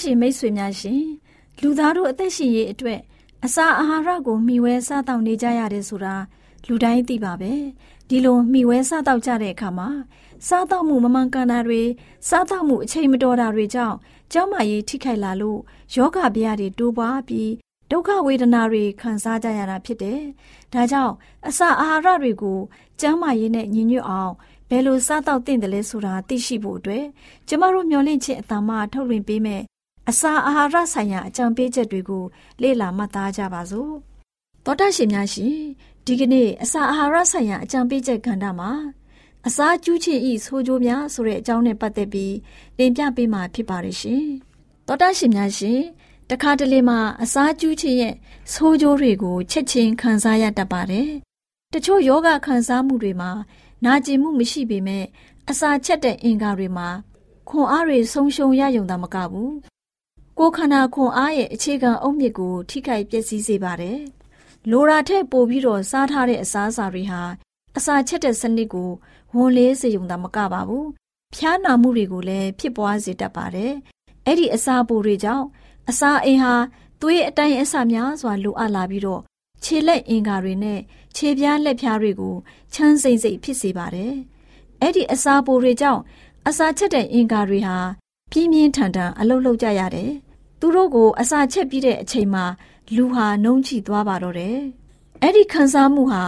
တော်တရှိမိတ်ဆွေများရှင်လူသားတို့အသက်ရှင်ရေးအတွက်အစာအာဟာရကိုမျှဝဲစားတောက်နေကြရတယ်ဆိုတာလူတိုင်းသိပါပဲဒီလိုမျှဝဲစားတောက်ကြတဲ့အခါမှာစားတောက်မှုမမှန်ကန်တာတွေစားတောက်မှုအချိန်မတော်တာတွေကြောင့်ကျောင်းမကြီးထိခိုက်လာလို့ယောဂဗျာတွေတိုးပွားပြီးဒုက္ခဝေဒနာတွေခံစားကြရတာဖြစ်တယ်။ဒါကြောင့်အစာအာဟာရတွေကိုကျန်းမာရေးနဲ့ညီညွတ်အောင်ဘယ်လိုစားတောက်သင့်တယ်လဲဆိုတာသိရှိဖို့အတွက်ကျမတို့မျှဝင့်ခြင်းအတ္တမထုတ်လွှင့်ပေးမယ် အစာအာဟာရဆိုင်ရာအကြံပေးချက်တွေကိုလေ့လာမှတ်သားကြပါစို့။သောတာရှင်များရှင်ဒီကနေ့အစာအာဟာရဆိုင်ရာအကြံပေးချက်ကဏ္ဍမှာအစာကျူးချစ်ဤဆိုကြိုးများဆိုတဲ့အကြောင်းနဲ့ပတ်သက်ပြီးတင်ပြပေးမှာဖြစ်ပါတယ်ရှင်။သောတာရှင်များရှင်တခါတလေမှာအစာကျူးချစ်ရဲ့ဆိုကြိုးတွေကိုချက်ချင်းခံစားရတတ်ပါတယ်။တချို့ယောဂခံစားမှုတွေမှာနာကျင်မှုမရှိပေမဲ့အစာချက်တဲ့အင်္ဂါတွေမှာခွန်အားတွေဆုံးရှုံးရယုံတာမကဘူး။ ကိုယ်ခန္ဓာခွန်အားရဲ့အခြေခံအုတ်မြစ်ကို ထိခိုက်ပျက်စီးစေပါတယ်။လိုရာထက်ပိုပြီးတော့စားထားတဲ့အစားအစာတွေဟာအစာချက်တဲ့စနစ်ကိုဝန်လေးစေုံသာမကပါဘူးဖျားနာမှုတွေကိုလည်းဖြစ်ပွားစေတတ်ပါတယ်အဲ့ဒီအစာပိုတွေကြောင့်အစာအိမ်ဟာသွေးအတိုင်းအဆများစွာလိုအပ်လာပြီးတော့ခြေလက်အင်္ဂါတွေနဲ့ခြေပြားလက်ပြားတွေကိုချမ်းစိမ့်စိမ့်ဖြစ်စေပါတယ်အဲ့ဒီအစာပိုတွေကြောင့်အစာချက်တဲ့အင်္ဂါတွေဟာပြင်းပြင်းထန်ထန်အလုတ်လုတ်ကြရတယ် သူတို့ကိုအစာချက်ပြီးတဲ့အချိန်မှာလူဟာနှုံးချသွားပါတော့တယ်အဲ့ဒီခံစားမှုဟာ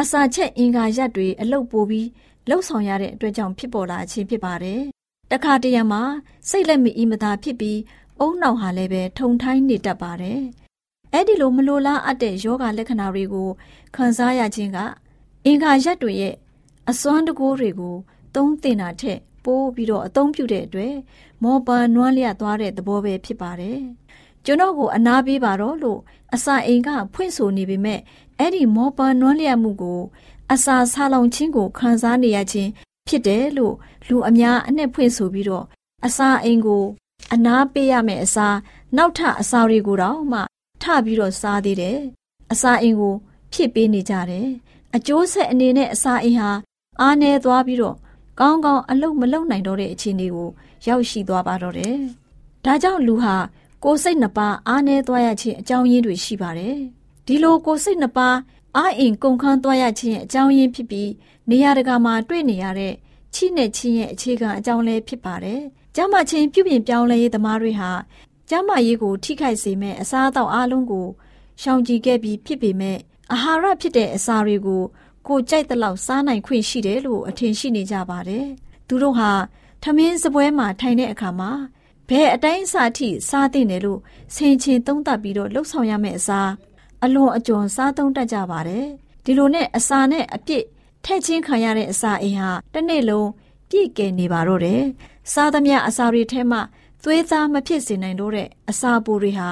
အစာချက်အင်္ဂါရက်တွေအလုတ်ပိုပြီးလှုပ်ဆောင်ရတဲ့အတွက်ကြောင့်ဖြစ်ပေါ်လာခြင်းဖြစ်ပါတယ်။တခါတရံမှာစိတ်လက်မအီမသာဖြစ်ပြီးအုံနောက်ဟာလည်းပဲထုံထိုင်းနေတတ်ပါတယ်။အဲ့ဒီလိုမလိုလားအပ်တဲ့ယောဂလက္ခဏာတွေကိုခံစားရခြင်းကအင်္ဂါရက်တွေရဲ့အစွမ်းတကိုးတွေကိုသုံးသင်တာထက် ပိုးပြီးတော့အသုံးပြုတဲ့အတွက်မောပါနွမ်းလျက်သွားတဲ့သဘောပဲဖြစ်ပါတယ်။ကျွန်တော်ကိုအနာပေးပါတော့လို့အစာအိမ်ကဖွင့်ဆိုနေပေမဲ့အဲ့ဒီမောပါနွမ်းလျက်မှုကိုအစာဆာလောင်ခြင်းကိုခံစားနေရခြင်းဖြစ်တယ်လို့လူအများအနှစ်ဖွင့်ဆိုပြီးတော့အစာအိမ်ကို အနာပေးရမယ့်အစာနောက်ထအစာတွေကိုတော့မှထပြီးတော့စားသေးတယ်အစာအိမ်ကို ဖြစ်ပေးနေကြတယ်အကျိုးဆက်အနေနဲ့အစာအိမ်ဟာအားနည်းသွားပြီးတော့ ကောင်းကောင်းအလုပ်မလုပ်နိုင်တော့တဲ့အခြေအနေကိုရောက်ရှိသွားပါတော့တယ်။ဒါကြောင့်လူဟာကိုယ်စိတ်နှစ်ပါးအားနည်းသွားရခြင်းအကြောင်းရင်းတွေရှိပါတယ်။ဒီလိုကိုယ်စိတ်နှစ်ပါးအားအင်ကုန်ခန်းသွားရခြင်းရဲ့အကြောင်းရင်းဖြစ်ပြီးနေရာတကာမှာတွေ့နေရတဲ့ချိနဲ့ချင်းရဲ့အခြေခံအကြောင်းလည်းဖြစ်ပါတယ်။ကျမချင်းပြုပြင်ပြောင်းလဲရေးသမားတွေဟာကျမရေးကိုထိခိုက်စေမဲ့အစားအသောက်အလုံးကိုရှောင်ကြဉ်ခဲ့ပြီးဖြစ်ပေမဲ့အာဟာရဖြစ်တဲ့အစာတွေကို ကိုကြိုက်တဲ့လောက်စားနိုင်ခွင့်ရှိတယ်လို့အထင်ရှိနေကြပါတယ်။သူတို့ဟာထမင်းစပွဲမှာထိုင်တဲ့အခါမှာဘယ်အတိုင်းအစာထိစားသင့်တယ်လို့ဆင်ခြင်သုံးသပ်ပြီးတော့လှုပ်ဆောင်ရမယ့်အစားအလွန်အကျွံစားသုံးတတ်ကြပါတယ်။ဒီလိုနဲ့အစာနဲ့အပြစ်ထက်ချင်းခံရတဲ့အစာအိမ်ဟာတစ်နေ့လုံးပြည့်ကယ်နေပါတော့တယ်။စားသမျှအစာတွေထဲမှာသွေးသားမဖြစ်စေနိုင်တော့တဲ့အစာပိုတွေဟာ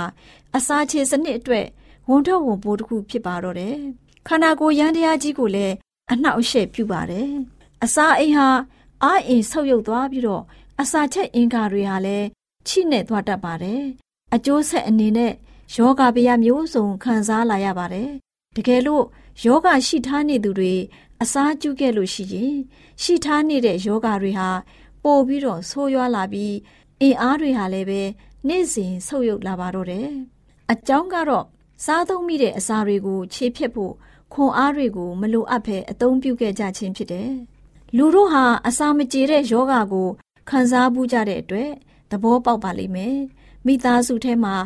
အစာခြေစနစ်အတွက်ဝန်ထုတ်ဝန်ပိုးတစ်ခုဖြစ်ပါတော့တယ်။ ခန္ဓာကိုယ်ရန်တရားကြီးကိုလည်းအနှောက်အယှက်ပြုပါတယ်။အစာအိမ်ဟာအာအင်ဆုပ်ယုပ်သွားပြီးတော့အစာချက်အင်္ဂါတွေဟာလည်းချိနဲ့သွားတတ်ပါတယ်။အကျိုးဆက်အနေနဲ့ယောဂဗျာမျိုးစုံခံစားလာရပါတယ်။တကယ်လို့ယောဂရှိထားနေသူတွေအစာကျုခဲ့လို့ရှိရင်ရှိထားနေတဲ့ယောဂတွေဟာပို့ပြီးတော့ဆိုးရွားလာပြီးအင်အားတွေဟာလည်းပဲနေ့စဉ်ဆုပ်ယုပ်လာပါတော့တယ်။အကြောင်းကတော့စားသုံးမိတဲ့အစာတွေကို ခြေဖြတ်ဖို့ ခွန်အားတွေကိုမလိုအပ်ဘဲအသုံးပြုခဲ့ကြခြင်းဖြစ်တယ်။လူတို့ဟာအစာမကြေတဲ့ယောဂကိုခံစားမှုကြတဲ့အတွက်သဘောပေါက်ပါလိမ့်မယ်။မိသားစုထဲမှာ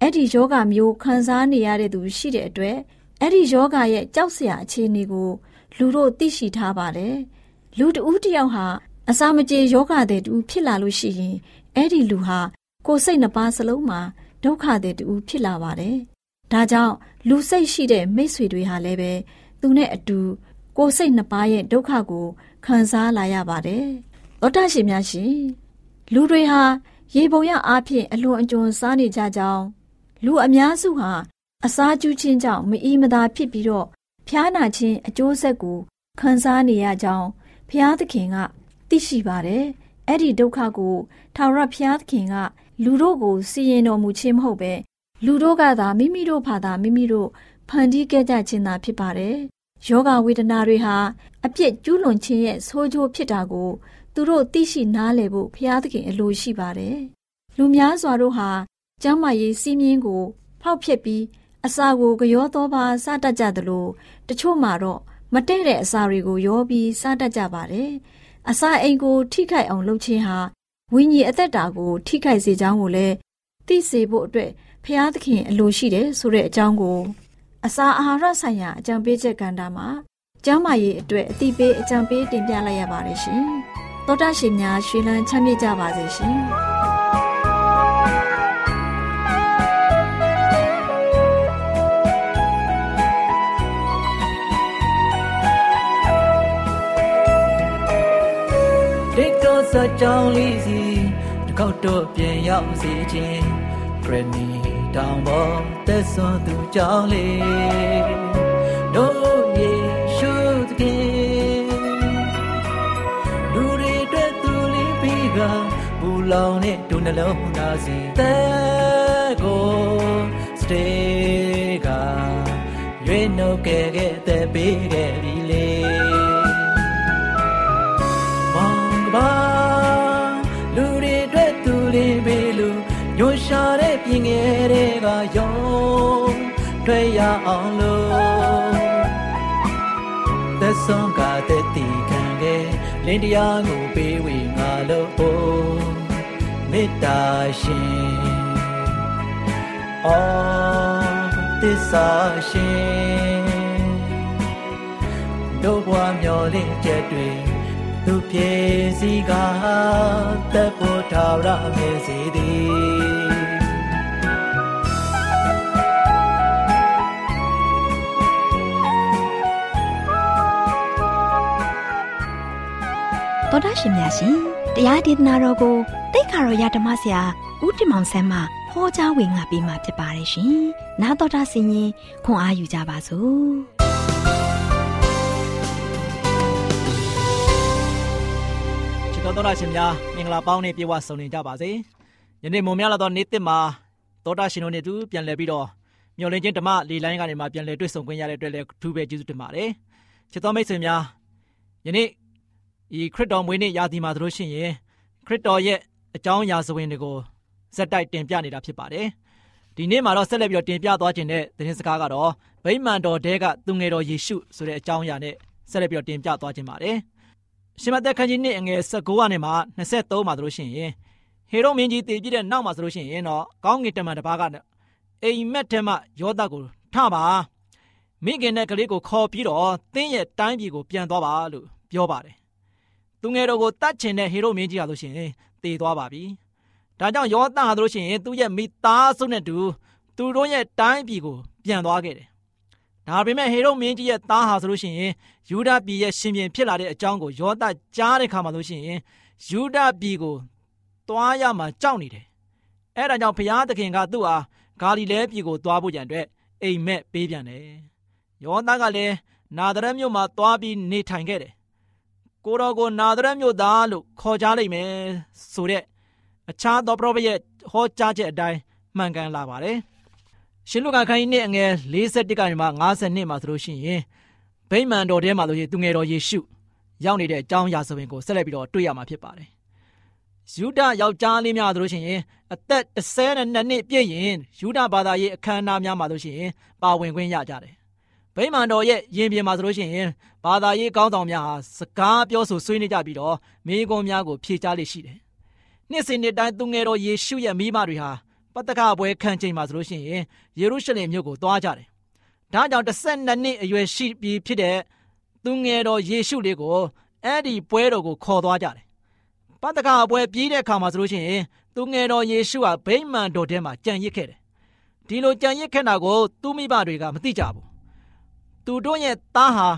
အဲ့ဒီယောဂမျိုးခံစားနေရတဲ့သူရှိတဲ့အတွက်အဲ့ဒီယောဂရဲ့ကြောက်စရာအခြေအနေကိုလူတို့သိရှိထားပါတယ်။လူတဦးတယောက်ဟာအစာမကြေယောဂတဲ့တူဖြစ်လာလို့ရှိရင်အဲ့ဒီလူဟာကိုယ်စိတ်နှပါစလုံးမှာဒုက္ခတဲ့တူဖြစ်လာပါတယ်။ဒါကြောင့် လူစိတ်ရှိတဲ့မိတ်ဆွေတွေဟာလည်းပဲသူနဲ့အတူကိုယ်စိတ်နှပါရဲ့ဒုက္ခကိုခံစားလာရပါတယ်။သောတာရှင်များရှင်လူတွေဟာရေပုံရအားဖြင့်အလွန်အကျွံစားနေကြကြောင်းလူအများစုဟာအစားကျူးခြင်းကြောင့်မအီမသာဖြစ်ပြီးတော့ဖျားနာခြင်းအကျိုးဆက်ကိုခံစားနေရကြောင်းဖျားသခင်ကသိရှိပါတယ်။အဲ့ဒီဒုက္ခကိုထာဝရဘုရားသခင်ကလူတို့ကိုစီရင်တော်မူခြင်းမဟုတ်ပဲ လူတို့ကသာမိမိတို့ဖာသာမိမိတို့ဖန်တီးခဲ့ကြခြင်းသာဖြစ်ပါတယ်။ယောဂဝေဒနာတွေဟာအပြစ်ကျူးလွန်ခြင်းရဲ့ဆိုးကျိုးဖြစ်တာကိုသူတို့သိရှိနားလည်ဖို့ဘုရားသခင်အလိုရှိပါတယ်။လူများစွာတို့ဟာကျမ်းမာရေးစီးမြင်ကို ဖောက်ဖျက်ပြီးအစာကိုကြောသောပါစားတတ်ကြသလိုတချို့မှာတော့မတည့်တဲ့အစာတွေကိုရောပြီးစားတတ်ကြပါတယ်။အစာအိမ်ကို ထိခိုက်အောင်လုပ်ခြင်းဟာဝိညာဉ်အသက်တာကို ထိခိုက်စေကြောင်းကိုလည်းသိစေဖို့အတွက် ဖျားသခင်အလိုရှိတယ်ဆိုတဲ့အကြောင်းကို အစာအာဟာရဆိုင်ရာအကြံပေးချက်ကဏ္ဍမှာကျမ်းမာရေးအတွက်အတိပေးအကြံပေးတင်ပြလိုက်ရပါတယ်ရှင်။သောတာရှင်များရွှေလန်းချမ်းမြေ့ကြပါစေရှင်။စကြောင်းလေးစီတစ်ခေါက်တော့ပြန်ရောက်စေခြင်းဂရနီ တောင်ပေါ်သက်စွန်သူကြောင်းလေးတို့ယေရှုသခင်လူတွေအတွက်သူလေးပြီးကဘူလောင်နဲ့ဒုနှလုံးသားစီတဲ့ကိုစတေးကရွေးနှုတ်ခဲ့ခဲ့တဲ့ပေးခဲ့ပြီလေမောင်ကပါ ညွှန်ရှာတဲ့ပြင်ငယ်တွေကယုံတွေ့ရအောင်လို့သက်ဆုံးကတဲ့တီခံခဲ့လင်းတရားကိုပေးဝေငါလို့မေတ္တာရှင်အော်သစ္စာရှင်တို့ဘဝမျောလင့်ချက်တွေ သူပြေစီကတပ်ဖို့ထာဝရမြင်စီသည်တော်တာရှင်များရှင်တရားဒေသနာတော်ကိုတိတ်ခါတော်ရဓမ္မဆရာဦးတင်မောင်ဆန်းမှဟောကြားဝင်ငါပေးมาဖြစ်ပါတယ်ရှင်။나တော်တာဆင်ရင်ခွန်အားယူကြပါစို့။ တော်တော်ရှင်များမင်္ဂလာပေါင်းနဲ့ပြေဝဆုံနေကြပါစေ။ယနေ့မွန်များလာတော့နေ့တစ်မှာတော်တာရှင်တို့နဲ့တူပြန်လည်ပြီးတော့မျော်လင့်ခြင်းဓမ္မလေလိုင်းကနေမှပြန်လည်တွေ့ဆုံခွင့်ရတဲ့အတွက်လည်းထူးပဲကျေးဇူးတင်ပါတယ်။ချစ်တော်မိတ်ဆွေများယနေ့ဤခရစ်တော်မွေးနေ့ရာသီမှာတို့ရှင်ရင်ခရစ်တော်ရဲ့အကြောင်းအရာစဝင်တွေကိုဇက်တိုက်တင်ပြနေတာဖြစ်ပါတယ်။ဒီနေ့မှာတော့ဆက်လက်ပြီးတော့တင်ပြသွားခြင်းတဲ့သတင်းစကားကတော့ဗိမာန်တော်တဲကသူငယ်တော်ယေရှုဆိုတဲ့အကြောင်းအရာနဲ့ဆက်လက်ပြီးတော့တင်ပြသွားခြင်းပါတယ်။ ရှင်မသက်ခန်းကြီးနှစ်အငယ်19ကနေမှ23မှာတို့ရှင်ရင်ဟေရုမင်းကြီးတည်ပြည့်တဲ့နောက်မှာဆိုလို့ရှိရင်တော့ကောင်းကင်တမန်တစ်ပါးကအိမ်မက်ထဲမှာယောသကိုထပါမိခင်တဲ့ကလေးကိုခေါ်ပြီးတော့တင်းရဲ့တိုင်းပြည်ကိုပြန်သွားပါလို့ပြောပါတယ်သူငယ်တော်ကိုတတ်ချင်တဲ့ဟေရုမင်းကြီးဟာလို့ရှိရင်တည်သွားပါပြီဒါကြောင့်ယောသဟာလို့ရှိရင်သူ့ရဲ့မိသားစုနဲ့တူသူတို့ရဲ့တိုင်းပြည်ကိုပြန်သွားခဲ့တယ် ဒါပေမဲ့ဟေရုမင်းကြီးရဲ့သားဟာဆိုလို့ရှိရင်ယူဒပြည်ရဲ့ရှင်ပြန်ဖြစ်လာတဲ့အကြောင်းကိုယောသကြားတဲ့ခါမှာလို့ရှိရင်ယူဒပြည်ကိုသွားရမှာကြောက်နေတယ်။အဲဒါကြောင့်ဘုရားသခင်ကသူ့အားဂါလိလဲပြည်ကိုသွားဖို့ကြံအတွက်အိမ်မက်ပေးပြန်တယ်။ယောသကလည်းနာသရက်မြို့မှာသွားပြီးနေထိုင်ခဲ့တယ်။ကိုတော်ကိုနာသရက်မြို့သားလို့ခေါ်ကြလိမ့်မယ်ဆိုတဲ့အခြားသောပရောဖက်ရဲ့ဟောကြားချက်အတိုင်းမှန်ကန်လာပါတယ်။ ရှင်လူကခိုင်းနှစ်အငယ်41ကနေမှ52မှာဆိုလို့ရှိရင်ဗိမာန်တော်ထဲမှာလို့ရှိရင်သူငယ်တော်ယေရှုရောက်နေတဲ့အကြောင်းအရာဆိုရင်ကိုဆက်လက်ပြီးတော့တွေ့ရမှာဖြစ်ပါတယ်ယူဒယောက်ျားလေးများတို့ရှင်အသက်32နှစ်ပြည့်ရင်ယူဒဘာသာရေးအခမ်းအနားများမှာတို့ရှင်ပါဝင်ခွင့်ရကြတယ်။ဗိမာန်တော်ရဲ့ယင်ပြင်မှာဆိုလို့ရှိရင်ဘာသာရေးကောင်းဆောင်များဟာစကားပြောဆိုဆွေးနွေးကြပြီးတော့မိဂုံများကိုဖြေချလေရှိတယ်။နှစ်စဉ်နှစ်တိုင်းသူငယ်တော်ယေရှုရဲ့မိမတွေဟာ ပတ္တကပွဲခံချိန်မှာဆိုလို့ရှိရင်ယေရုရှလင်မြို့ကိုသွားကြတယ်။ဒါကြောင့်12နှစ်အရွယ်ရှိပြီးဖြစ်တဲ့သူငယ်တော်ယေရှုလေးကိုအဲ့ဒီပွဲတော်ကိုခေါ်သွားကြတယ်ပတ္တကအပွဲပြီးတဲ့အခါမှာဆိုလို့ရှိရင်သူငယ်တော်ယေရှုဟာဗိမာန်တော်ထဲမှာကြံရစ်ခဲ့တယ်။ဒီလိုကြံရစ်ခဲ့တာကိုသူမိဘတွေကမသိကြဘူး။သူတို့ရဲ့သားဟာ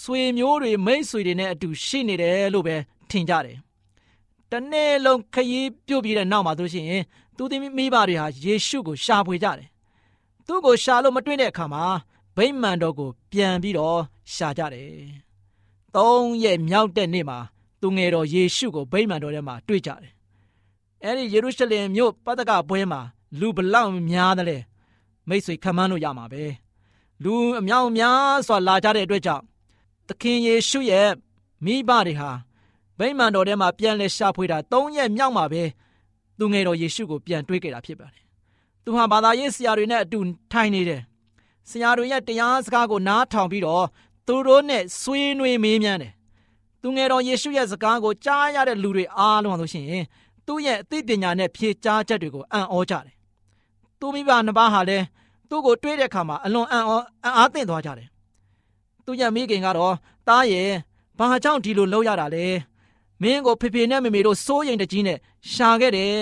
ဆွေမျိုးတွေမိတ်ဆွေတွေနဲ့အတူရှိနေတယ်လို့ပဲထင်ကြတယ်။တနေ့လုံးခရီးပြုတ်ပြီးတဲ့နောက်မှာဆိုရှင် သူသမီးမိဘတွေဟာယေရှုကိုရှာဖွေကြတယ်။သူ့ကိုရှာလို့မတွေ့တဲ့အခါမှာဗိမာန်တော်ကို ပြန်ပြီးတော့ရှာကြတယ်။သုံးရက်မြောက်တဲ့နေ့မှာသူငယ်တော်ယေရှုကိုဗိမာန်တော်ထဲမှာတွေ့ကြတယ်။အဲဒီယေရုရှလင်မြို့ပတ္တကပွဲမှာလူဘလောက်များတယ်လဲမိတ်ဆွေခံမှန်းလို့ရမှာပဲ။လူအမြောက်များစွာလာကြတဲ့အတွက်ကြောင့်သခင်ယေရှုရဲ့မိဘတွေဟာဗိမာန်တော်ထဲမှာပြန်လဲရှာဖွေတာ၃ရက်မြောက်မှာပဲ သူငယ်တော်ယေရှုကိုပြန်တွေ့ခဲ့တာဖြစ်ပါတယ်။သူဟာဘာသာရေးဆရာတွေနဲ့အတူထိုင်နေတယ်။ဆရာတွေရဲ့တရားစကားကိုနားထောင်ပြီးတော့သူတို့နဲ့ဆွေးနွေးမေးမြန်းတယ်သူငယ်တော်ယေရှုရဲ့စကားကိုကြားရတဲ့လူတွေအားလုံးဆိုရှင်သူ့ရဲ့အသိပညာနဲ့ဖြေကြားချက်တွေကိုအံ့ဩကြတယ်။သူမိဘနှစ်ပါးဟာလည်းသူ့ကိုတွေးတဲ့အခါမှာအလွန်အံ့ဩအံ့အားသင့်သွားကြတယ်။သူ့ရဲ့မိခင်ကတော့တားရဲ့ဘာကြောင့်ဒီလိုလုပ်ရတာလဲ။ မင်းကိုဖေဖေနဲ့မေမေတို့စိုးရိမ်တကြီးနဲ့ရှာခဲ့တယ်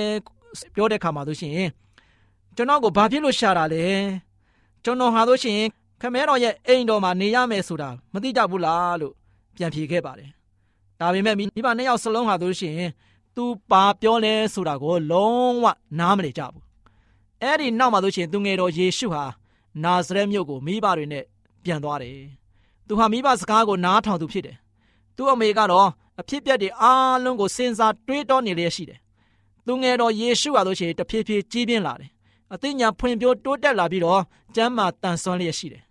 ပြောတဲ့အခါမှာဆိုရှင်ကျွန်တော်ကိုဘာဖြစ်လို့ရှာတာလဲ။ကျွန်တော်ဟာဆိုရှင်ခမဲတော်ရဲ့အိမ်တော်မှာနေရမယ်ဆိုတာမသိကြဘူးလားလို့ပြန်ဖြေခဲ့ပါတယ်ဒါပေမဲ့မိဘနှစ်ယောက်စလုံးဟာတို့ရှင်သူပါပြောလဲဆိုတာကိုလုံးဝနားမလည်ကြဘူးအဲ့ဒီနောက်မှာတို့ရှင်သူငယ်တော်ယေရှုဟာနာဇရက်မြို့ကိုမိဘတွေနဲ့ပြန်သွားတယ်သူဟာမိဘစကားကိုနားထောင်သူဖြစ်တယ် သူ့အမေကတော့အဖြစ်ပြက်တွေအားလုံးကိုစဉ်းစားတွေးတောနေလျက်ရှိတယ်သူငယ်တော်ယေရှုဟာတို့ရှင်တဖြည်းဖြည်းကြီးပြင်းလာတယ်အသိဉာဏ်ဖွံ့ဖြိုးတိုးတက်လာပြီးတော့ကျမ်းမာတန်ဆွမ်းလျက်ရှိတယ်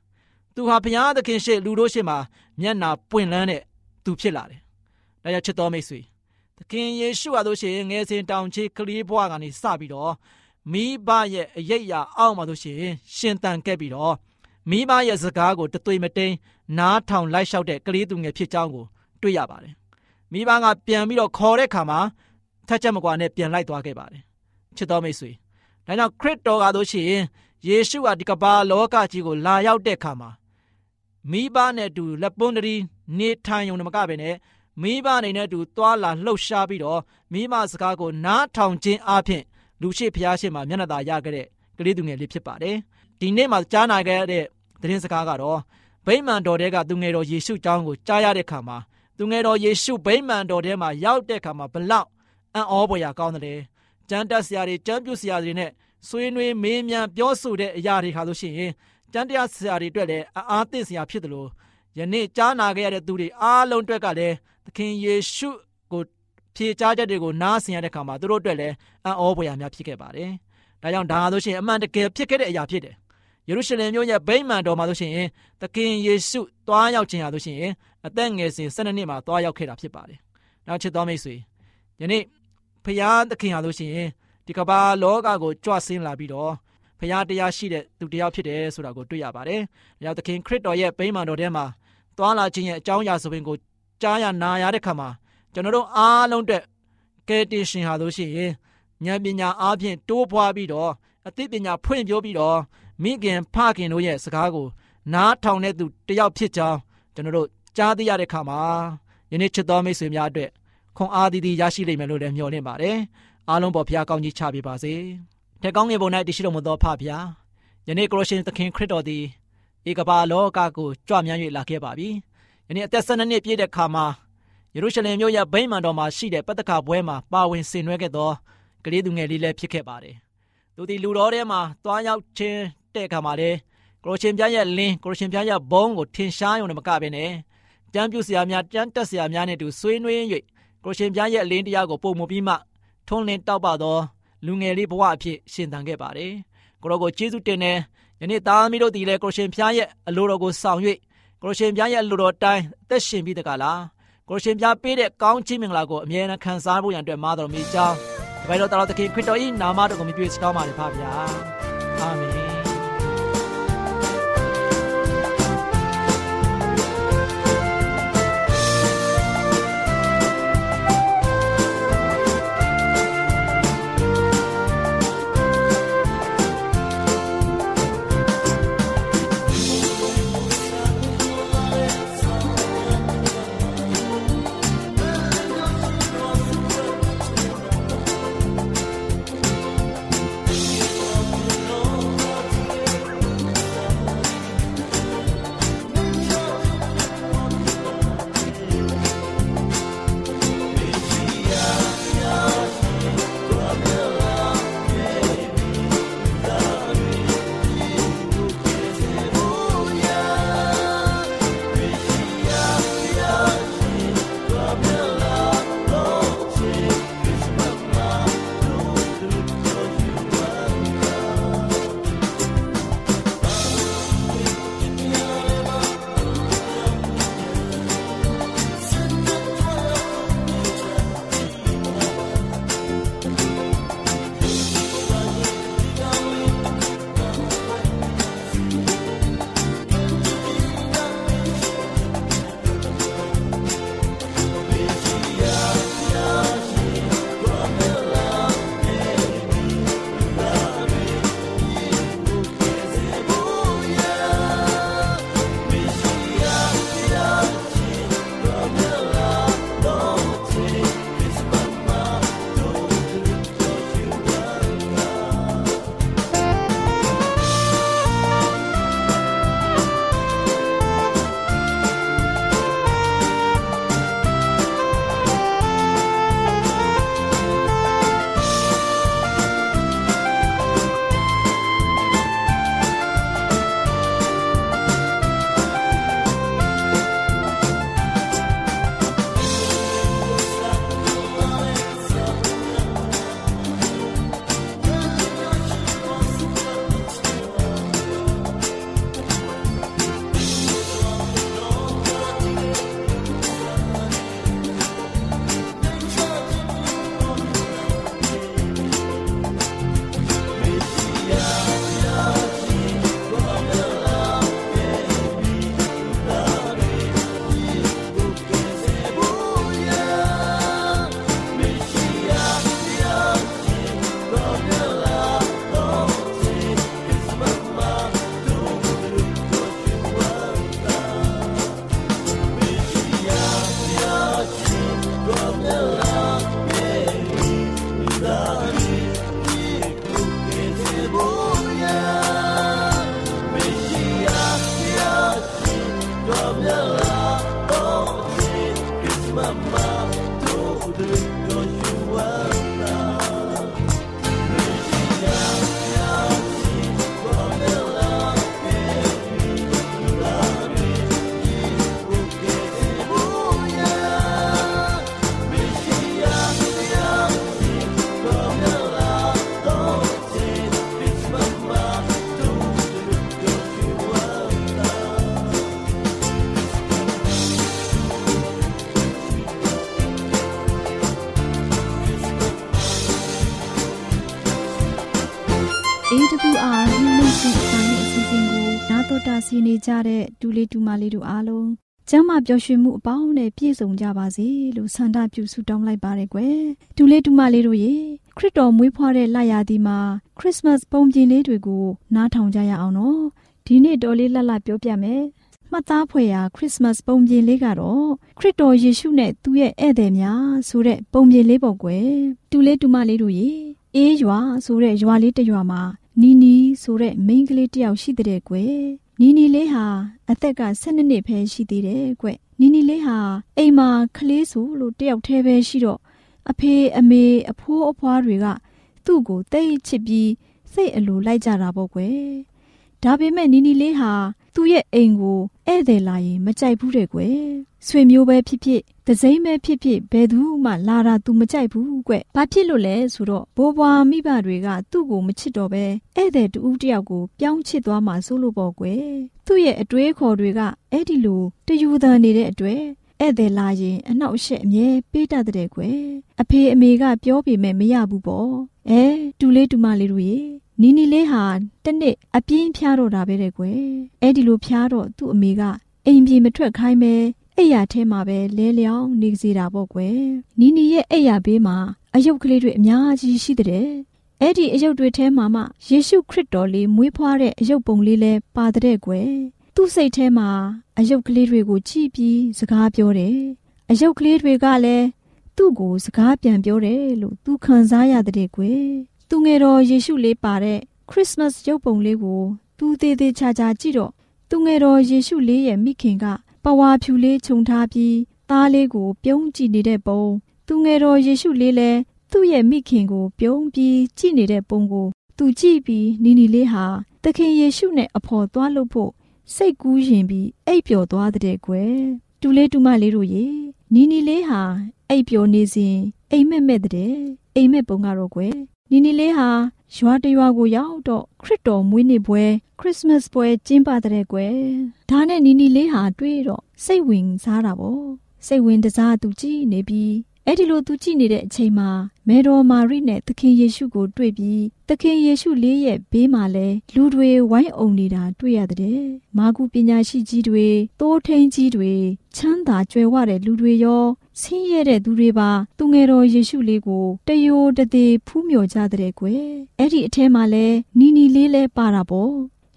သူဟာဘုရားသခင်ရှေ့လူတို့ရှေ့မှာမျက်နာပွင့်လန်းတဲ့သူဖြစ်လာတယ်ဒါကြောင့်ချစ်တော်မိတ်ဆွေသခင်ယေရှုဟာတို့ရှိရင်ငယ်စဉ်တောင်ချေကလေးဘွားကနေစပြီးတော့မိဘရဲ့အယိတ်ရာအောက်မှာတို့ရှိရင်ရှင်တန်ခဲ့ပြီးတော့မိဘရဲ့စကားကိုတသွေမတိန်နားထောင်လိုက်လျှောက်တဲ့ကလေးသူငယ်ဖြစ်ကြောင်းကို တွေ့ရပါတယ်မိဘကပြန်ပြီးတော့ခေါ်တဲ့ခါမှာထက်ချက်မကွာနဲ့ပြန်လိုက်သွားခဲ့ပါတယ်ချစ်တော်မိတ်ဆွေဒါကြောင့်ခရစ်တော်ကတို့ရှိရင်ယေရှုကဒီကမ္ဘာလောကကြီးကိုလာရောက်တဲ့ခါမှာမိဘနဲ့အတူလက်ပွန်းတရီနေထိုင်ုံနဲ့မကပဲနဲ့မိဘအနေနဲ့အတူသွာလာလှုပ်ရှားပြီးတော့မိမစကားကိုနားထောင်ခြင်းအပြင်လူရှိဖျားရှိမှမျက်နှာသာရခဲ့တဲ့ကလေးသူငယ်လေးဖြစ်ပါတယ်ဒီနေ့မှာကြားနာခဲ့တဲ့သတင်းစကားကတော့ဗိမာန်တော်တဲကသူငယ်တော်ယေရှုကျောင်းကိုကြားရတဲ့ခါမှာ သူငယ်တော်ယေရှုဗိမာန်တော်ထဲမှာရောက်တဲ့ခါမှာဘလောက်အံ့ဩဖွယ်ရာကောင်းတယ်ကျမ်းတက်ဆရာတွေကျမ်းပြုဆရာတွေနဲ့ဆွေးနွေးမေးမြန်းပြောဆိုတဲ့အရာတွေခါလို့ရှိရင်ကျမ်းတရားဆရာတွေအတွက်လည်းအားသင့်စရာဖြစ်တယ်လို့ယနေ့ကြားနာခဲ့ရတဲ့သူတွေအားလုံးအတွက်ကလည်းသခင်ယေရှုကိုဖြေကြားချက်တွေကိုနားဆင်ရတဲ့အခါမှာသူတို့အတွက်လည်းအံ့ဩဖွယ်ရာများဖြစ်ခဲ့ပါတယ်။ဒါကြောင့်ဒါဟာဆိုရှင်အမှန်တကယ်ဖြစ်ခဲ့တဲ့အရာဖြစ်တယ်။ ယေရုရှလင်မြို့ရဲ့ဗိမာန်တော်မှာဆိုရှင်သခင်ယေရှုတွားရောက်ခြင်းဟာဆိုရှင်အသက်ငယ်စဉ်၁၂နှစ်မှာတွားရောက်ခဲ့တာဖြစ်ပါတယ်နောက်ချစ်တော်မိတ်ဆွေယနေ့ဖရာသခင်ဟာလို့ရှိရင်ဒီကမ္ဘာလောကကိုကြွဆင်းလာပြီးတော့ဖရာတရားရှိတဲ့သူတရားဖြစ်တယ်ဆိုတာကိုတွေ့ရပါတယ်။ဒါကြောင့်သခင်ခရစ်တော်ရဲ့ဗိမာန်တော်ထဲမှာသွားလာခြင်းရဲ့အကြောင်းအရာဆိုရင်ကိုကြားရနာရတဲ့ခါမှာကျွန်တော်တို့အားလုံးအတွက်ကယ်တင်ရှင်ဟာလို့ရှိရင်ဉာဏ်ပညာအားဖြင့်တိုးပွားပြီးတော့အသိပညာဖွင့်ပြပြီးတော့ မိခင်ဖခင်တို့ရဲ့စကားကို နားထောင်တဲ့သူတယောက်ဖြစ်ကြောင်းကျွန်တော်တို့ကြားသိရတဲ့ခါမှာယနေ့ချစ်တော်မိတ်ဆွေများအတွက်ခွန်အားတည်တည်ရရှိလိမ့်မယ်လို့လည်းမျှော်လင့်ပါတယ်။အားလုံးပေါ်ဖျားကောင်းကြီးချပေးပါစေ။တဲ့ကောင်းငယ်ပုံ၌တရှိတော်မူသောဖဖျားယနေ့ကရိုရှင်သခင်ခရစ်တော်သည်ဧကဘာလောကကိုကြွမြန်း၍လာခဲ့ပါပြီ။ယနေ့အသက်၁၂နှစ်ပြည့်တဲ့ခါမှာယေရုရှလင်မြို့ရဲ့ဗိမာန်တော်မှာရှိတဲ့ပတ္တကပွဲမှာပါဝင်ဆင်နွှဲခဲ့သောကလေးသူငယ်လေးလည်းဖြစ်ခဲ့ပါတယ်။သူဒီလူတော်ထဲမှာတွားရောက်ခြင်း တဲ့ခါမှာလေကရိုရှင်ပြရဲ့လင်းကရိုရှင်ပြရဲ့ဘုံကိုထင်ရှားရုံနဲ့မကဘဲနဲ့ကြမ်းပြုစရာများကြမ်းတက်စရာများနဲ့တူဆွေးနွေး၍ကရိုရှင်ပြရဲ့အလင်းတရားကိုပုံမပြီးမှထွန်းလင်းတောက်ပသောလူငယ်လေးဘဝအဖြစ်ရှင်သန်ခဲ့ပါတယ်။ကိုရောကိုကျေးဇူးတင်တယ်။ယနေ့သားသမီးတို့ဒီလေကရိုရှင်ပြရဲ့အလိုတော်ကိုဆောင်၍ကရိုရှင်ပြရဲ့အလိုတော်တိုင်းအသက်ရှင်ပြီးတကလား။ကိုရှင်ပြပေးတဲ့ကောင်းချီးမင်္ဂလာကိုအမြဲတမ်းခံစားဖို့ရန်အတွက်မာတော်မူကြောင်းဒီဘက်တော်တော်သခင်ခရစ်တော်၏နာမတော်ကိုမြှွေးစကောင်းပါလေဖပါဗျာအာမင် စီနေကြတဲ့ဒူလေးဒူမလေးတို့အားလုံးကျမ်းမာပျော်ရွှင်မှုအပေါင်းနဲ့ပြည့်စုံကြပါစေလို့ဆန္ဒပြုဆုတောင်းလိုက်ပါရယ်ကွယ်ဒူလေးဒူမလေးတို့ရေခရစ်တော်မွေးဖွားတဲ့လရာသီမှာခရစ်စမတ်ပုံပြင်လေးတွေကိုနားထောင်ကြရအောင်နော်ဒီနေ့တော်လေးလှလှပြောပြမယ်မှတ်သားဖွယ်ရာခရစ်စမတ်ပုံပြင်လေးကတော့ခရစ်တော်ယေရှုနဲ့သူ့ရဲ့ဧည့်သည်များဆိုတဲ့ပုံပြင်လေးပေါ့ကွယ်တူလေးတူမလေးတို့ရေအေးရွာဆိုတဲ့ရွာလေးတစ်ရွာမှာနီနီဆိုတဲ့မိန်းကလေးတယောက်ရှိတဲ့ကွယ် နီနီလေးဟာအသက်က12နှစ်ပဲရှိသေးတယ်ကွနီနီလေးဟာအိမ်မှာကလေးဆိုလို့တယောက်တည်းပဲရှိတော့အဖေအမေအဖိုးအဖွားတွေက သူ့ကိုတိတ်ချစ်ပြီးစိတ်အလိုလိုက်ကြတာပေါ့ကွယ်ဒါပေမဲ့နီနီလေးဟာသူ့ရဲ့အိမ်ကိုဧည့်သည်လာရင်မကြိုက်ဘူးတဲ့ကွယ် ဆွေမျိုးပဲဖြစ်ဖြစ်တစိမ့်ပဲဖြစ်ဖြစ်ဘယ်သူမှလာတာသူမကြိုက်ဘူးကွဘာဖြစ်လို့လဲဆိုတော့ဘိုးဘွားမိဘတွေကသူ့ကိုမချစ်တော့ပဲဧည့်သည်တူဦးတယောက်ကိုပြောင်းချစ်သွားမှဆိုလို့ပေါ့ကွယ်သူ့ရဲ့အတွေးခေါ်တွေကအဲ့ဒီလိုတယူသန်နေတဲ့အတွက်ဧည့်သည်လာရင်အနောက်အရှက်အမြဲပေးတတ်တဲ့ကွယ်အဖေအမေကပြောပေမဲ့မရဘူးပေါ့အဲတူလေးတူမလေးတို့ရေနီနီလေးဟာတနေ့အပြင်းဖျားတော့တာပဲတဲ့ကွယ်အဲ့ဒီလိုဖျားတော့သူ့အမေကအိမ်ပြေမထွက်ခိုင်းပဲ အိယာထဲမှာပဲလဲလျောင်းနေစီတာပေါ့ကွယ်နီနီရဲ့အိယာဘေးမှာအယုတ်ကလေးတွေအများကြီးရှိတဲ့အဲ့ဒီအယုတ်တွေထဲမှာမှယေရှုခရစ်တော်လေးမွေးဖွားတဲ့အယုတ်ပုံလေးလဲပါတဲ့ကွယ်သူ့စိတ်ထဲမှာအယုတ်ကလေးတွေကိုကြည့်ပြီးစကားပြောတယ်အယုတ်ကလေးတွေကလည်းသူ့ကိုစကားပြန်ပြောတယ်လို့သူခံစားရတဲ့ကွယ်သူငယ်တော်ယေရှုလေးပါတဲ့ခရစ်စမတ်ရုပ်ပုံလေးကိုသူသေးသေးချာချာကြည့်တော့သူငယ်တော်ယေရှုလေးရဲ့မိခင်က ပဝါဖြူလေးခြုံထားပြီးသားလေးကို ပြုံးကြည့်နေတဲ့ပုံသူငယ်တော်ယေရှုလေးလည်းသူ့ရဲ့မိခင်ကို ပြုံးပြီးကြည့်နေတဲ့ပုံကို သူကြည့်ပြီးနီနီလေးဟာသခင်ယေရှုနဲ့အဖော်သွားလို့ဖို့စိတ်ကူးရင်ပြီးအိပ်ပျော်သွားတဲ့ကွယ်တူလေးတူမလေးတို့ရေနီနီလေးဟာအိပ်ပျော်နေစဉ်အိမ်မက်မက်တဲ့အိမ်မက်ပုံကတော့ကွယ်နီနီလေးဟာ ရွာတရွာကိုရောက်တော့ခရစ်တော်မွေးနေ့ပွဲခရစ်စမတ်ပွဲကျင်းပတဲ့ကွယ်ဒါနဲ့နီနီလေးဟာတွေးတော့စိတ်ဝင်စားတာပေါ့စိတ်ဝင်တစားသူကြည့်နေပြီးအဲ့ဒီလိုသူကြည့်နေတဲ့အချိန်မှာမေတော်မာရိနဲ့သခင်ယေရှုကိုတွေ့ပြီးသခင်ယေရှုလေးရဲ့ဘေးမှာလဲလူတွေဝိုင်းအုံနေတာတွေ့ရတဲ့မာကုပညာရှိကြီးတွေတိုးထိန်ကြီးတွေချမ်းသာကြွယ်ဝတဲ့လူတွေရော ဆင်းရဲတဲ့သူတွေပါသူငယ်တော်ယေရှုလေးကိုတယိုတသေးဖူးမြော်ကြတဲ့ကွယ်အဲ့ဒီအထဲမှာလဲနီနီလေးလဲပါတာပေါ့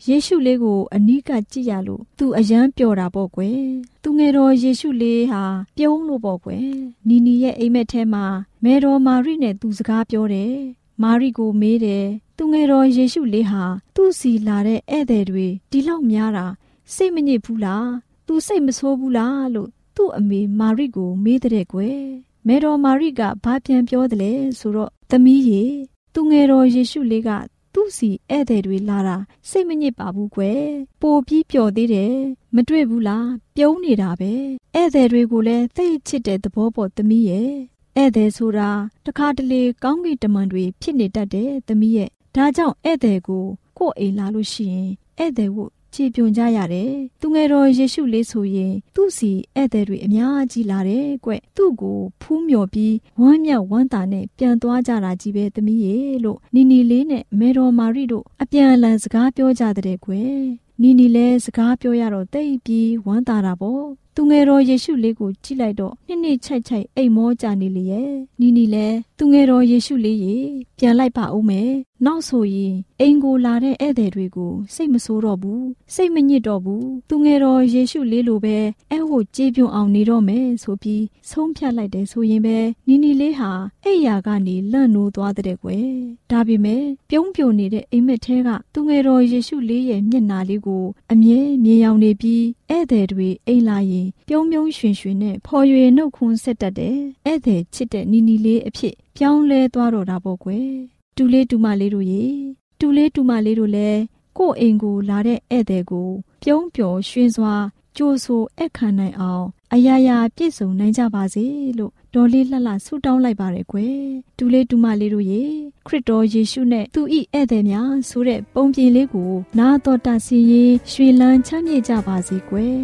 ယေရှုလေးကိုအနီးကကြည့်ရလို့သူအယမ်းပျော်တာပေါ့ကွယ်သူငယ်တော်ယေရှုလေးဟာပြုံးလို့ပေါ့ကွယ်နီနီရဲ့အိမ်မက်ထဲမှာမေတော်မာရိနဲ့သူစကားပြောတယ်မာရိကိုမေးတယ်သူငယ်တော်ယေရှုလေးဟာသူ့စီလာတဲ့ဧည့်သည်တွေဒီလောက်များတာစိတ်မညစ်ဘူးလားသူစိတ်မဆိုးဘူးလားလို့ သူ့အမေမာရိကို မေးတဲ့ကွယ်မေတော်မာရိကဘာပြန်ပြောတယ်လဲဆိုတော့သမီးရေသူငယ်တော်ယေရှုလေးကသူ့စီဧည့်သည်တွေလာတာစိတ်မညစ်ပါဘူးကွယ်ပိုပြီးပျော်သေးတယ်မတွေ့ဘူးလားပြုံးနေတာပဲဧည့်သည်တွေကိုလည်းသိချစ်တဲ့သဘောပေါ်သမီးရဲ့ဧည့်သည်ဆိုတာတခါတလေကောင်းကင်တမန်တွေဖြစ်နေတတ်တယ်သမီးရဲ့ဒါကြောင့်ဧည့်သည်ကိုကို့အိမ်လာလို့ရှိရင်ဧည့်သည်ကို ခြေပြုံကြရတယ်။သူငယ်တော်ယေရှုလေးဆိုရင် သူ့စီဧည့်သည်တွေအများကြီးလာတယ်ကွ။သူ့ကိုဖူးမြော်ပြီးဝမ်းမြောက်ဝမ်းသာနဲ့ပြန်သွားကြတာကြီးပဲသမီးရေလို့နီနီလေးနဲ့မေတော်မာရိတို့အပြန်အလှန်စကားပြောကြတဲ့ကွယ်။နီနီလည်းစကားပြောရတော့တိတ်ပြီးဝမ်းသာတာပေါ့။သူငယ်တော်ယေရှုလေးကိုကြည့်လိုက်တော့နှစ်နှစ်ချိုက်ချိုက်အိမ်မောကြနေလေရဲ့နီနီလဲသူငယ်တော်ယေရှုလေးရေပြန်လိုက်ပါဦးမယ် နောက်ဆိုရင်အိမ်ကိုလာတဲ့ဧည့်သည်တွေကိုစိတ်မဆိုးတော့ဘူးစိတ်မညစ်တော့ဘူးသူငယ်တော်ယေရှုလေးလိုပဲအဲ့ဟိုကြေးပြုံအောင်နေတော့မယ်ဆိုပြီးဆုံးဖြတ်လိုက်တယ်ဆိုရင်ပဲနီနီလေးဟာအဲ့ရာကနေလန့်နိုးသွားတဲ့ကွယ်ဒါပေမဲ့ပြုံးပြုံနေတဲ့အိမ်မက်ထဲကသူငယ်တော်ယေရှုလေးရဲ့မျက်နာလေးကိုအမြဲမြင်ရောက်နေပြီးဧည့်သည်တွေအိမ်လာရင်ပြုံးပြုံးရွှင်ရွှင်နဲ့ဖော်ရွေနှုတ်ခွန်းဆက်တတ်တယ်ဧည့်သည်ချစ်တဲ့နီနီလေးအဖြစ်ပြောင်းလဲသွားတော့တာပေါ့ကွယ် တူလေးတူမလေးတို့ရေတူလေးတူမလေးတို့လည်းကို့အိမ်ကိုလာတဲ့ဧည့်သည်ကို ပြုံးပျော်ရွှင်စွာကြိုးဆိုအခမ်းနိုင်အောင်အရာရာပြည့်စုံနိုင်ကြပါစေလို့ဒေါ်လေးလှလှဆုတောင်းလိုက်ပါရယ်ကွယ်တူလေးတူမလေးတို့ရေခရစ်တော်ယေရှုနဲ့သူဤဧည့်သည်များဆိုတဲ့ပုံပြင်လေးကို နာတော်တာစီရင်ရွှေလန်းချမ်းမြေ့ကြပါစေကွယ်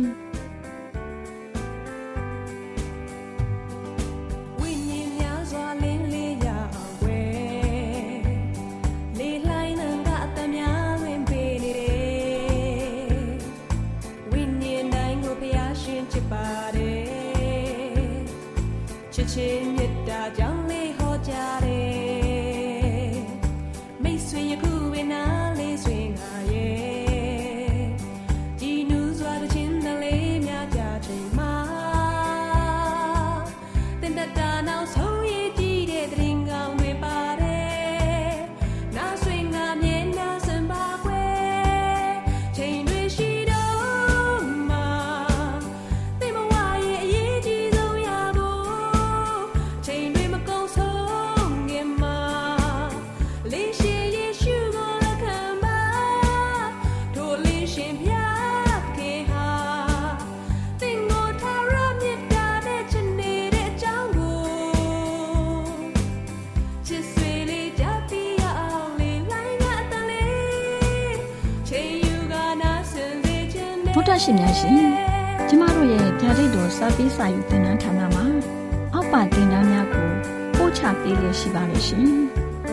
ရှိပါတယ်ရှင်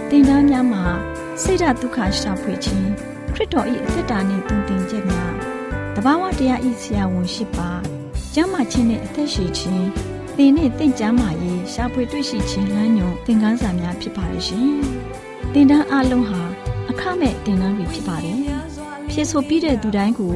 သင်တန်းများမှာဆိဒ္ဓတုခရှာဖွေခြင်းခရစ်တော်၏အသက်တာနှင့်တုန်တင်ခြင်းများတဘာဝတရားဤဆရာဝန်ရှိပါကျမ်းမာခြင်းနဲ့အသက်ရှိခြင်းသင်နဲ့တင့်ကြမာရေးရှာဖွေတွေ့ရှိခြင်းလမ်းညွန်သင်ခန်းစာများဖြစ်ပါရဲ့ရှင်သင်တန်းအလုံးဟာအခမဲ့သင်တန်းတွေဖြစ်ပါတယ်ဖြစ်ဆိုပြီးတဲ့သူတိုင်းကို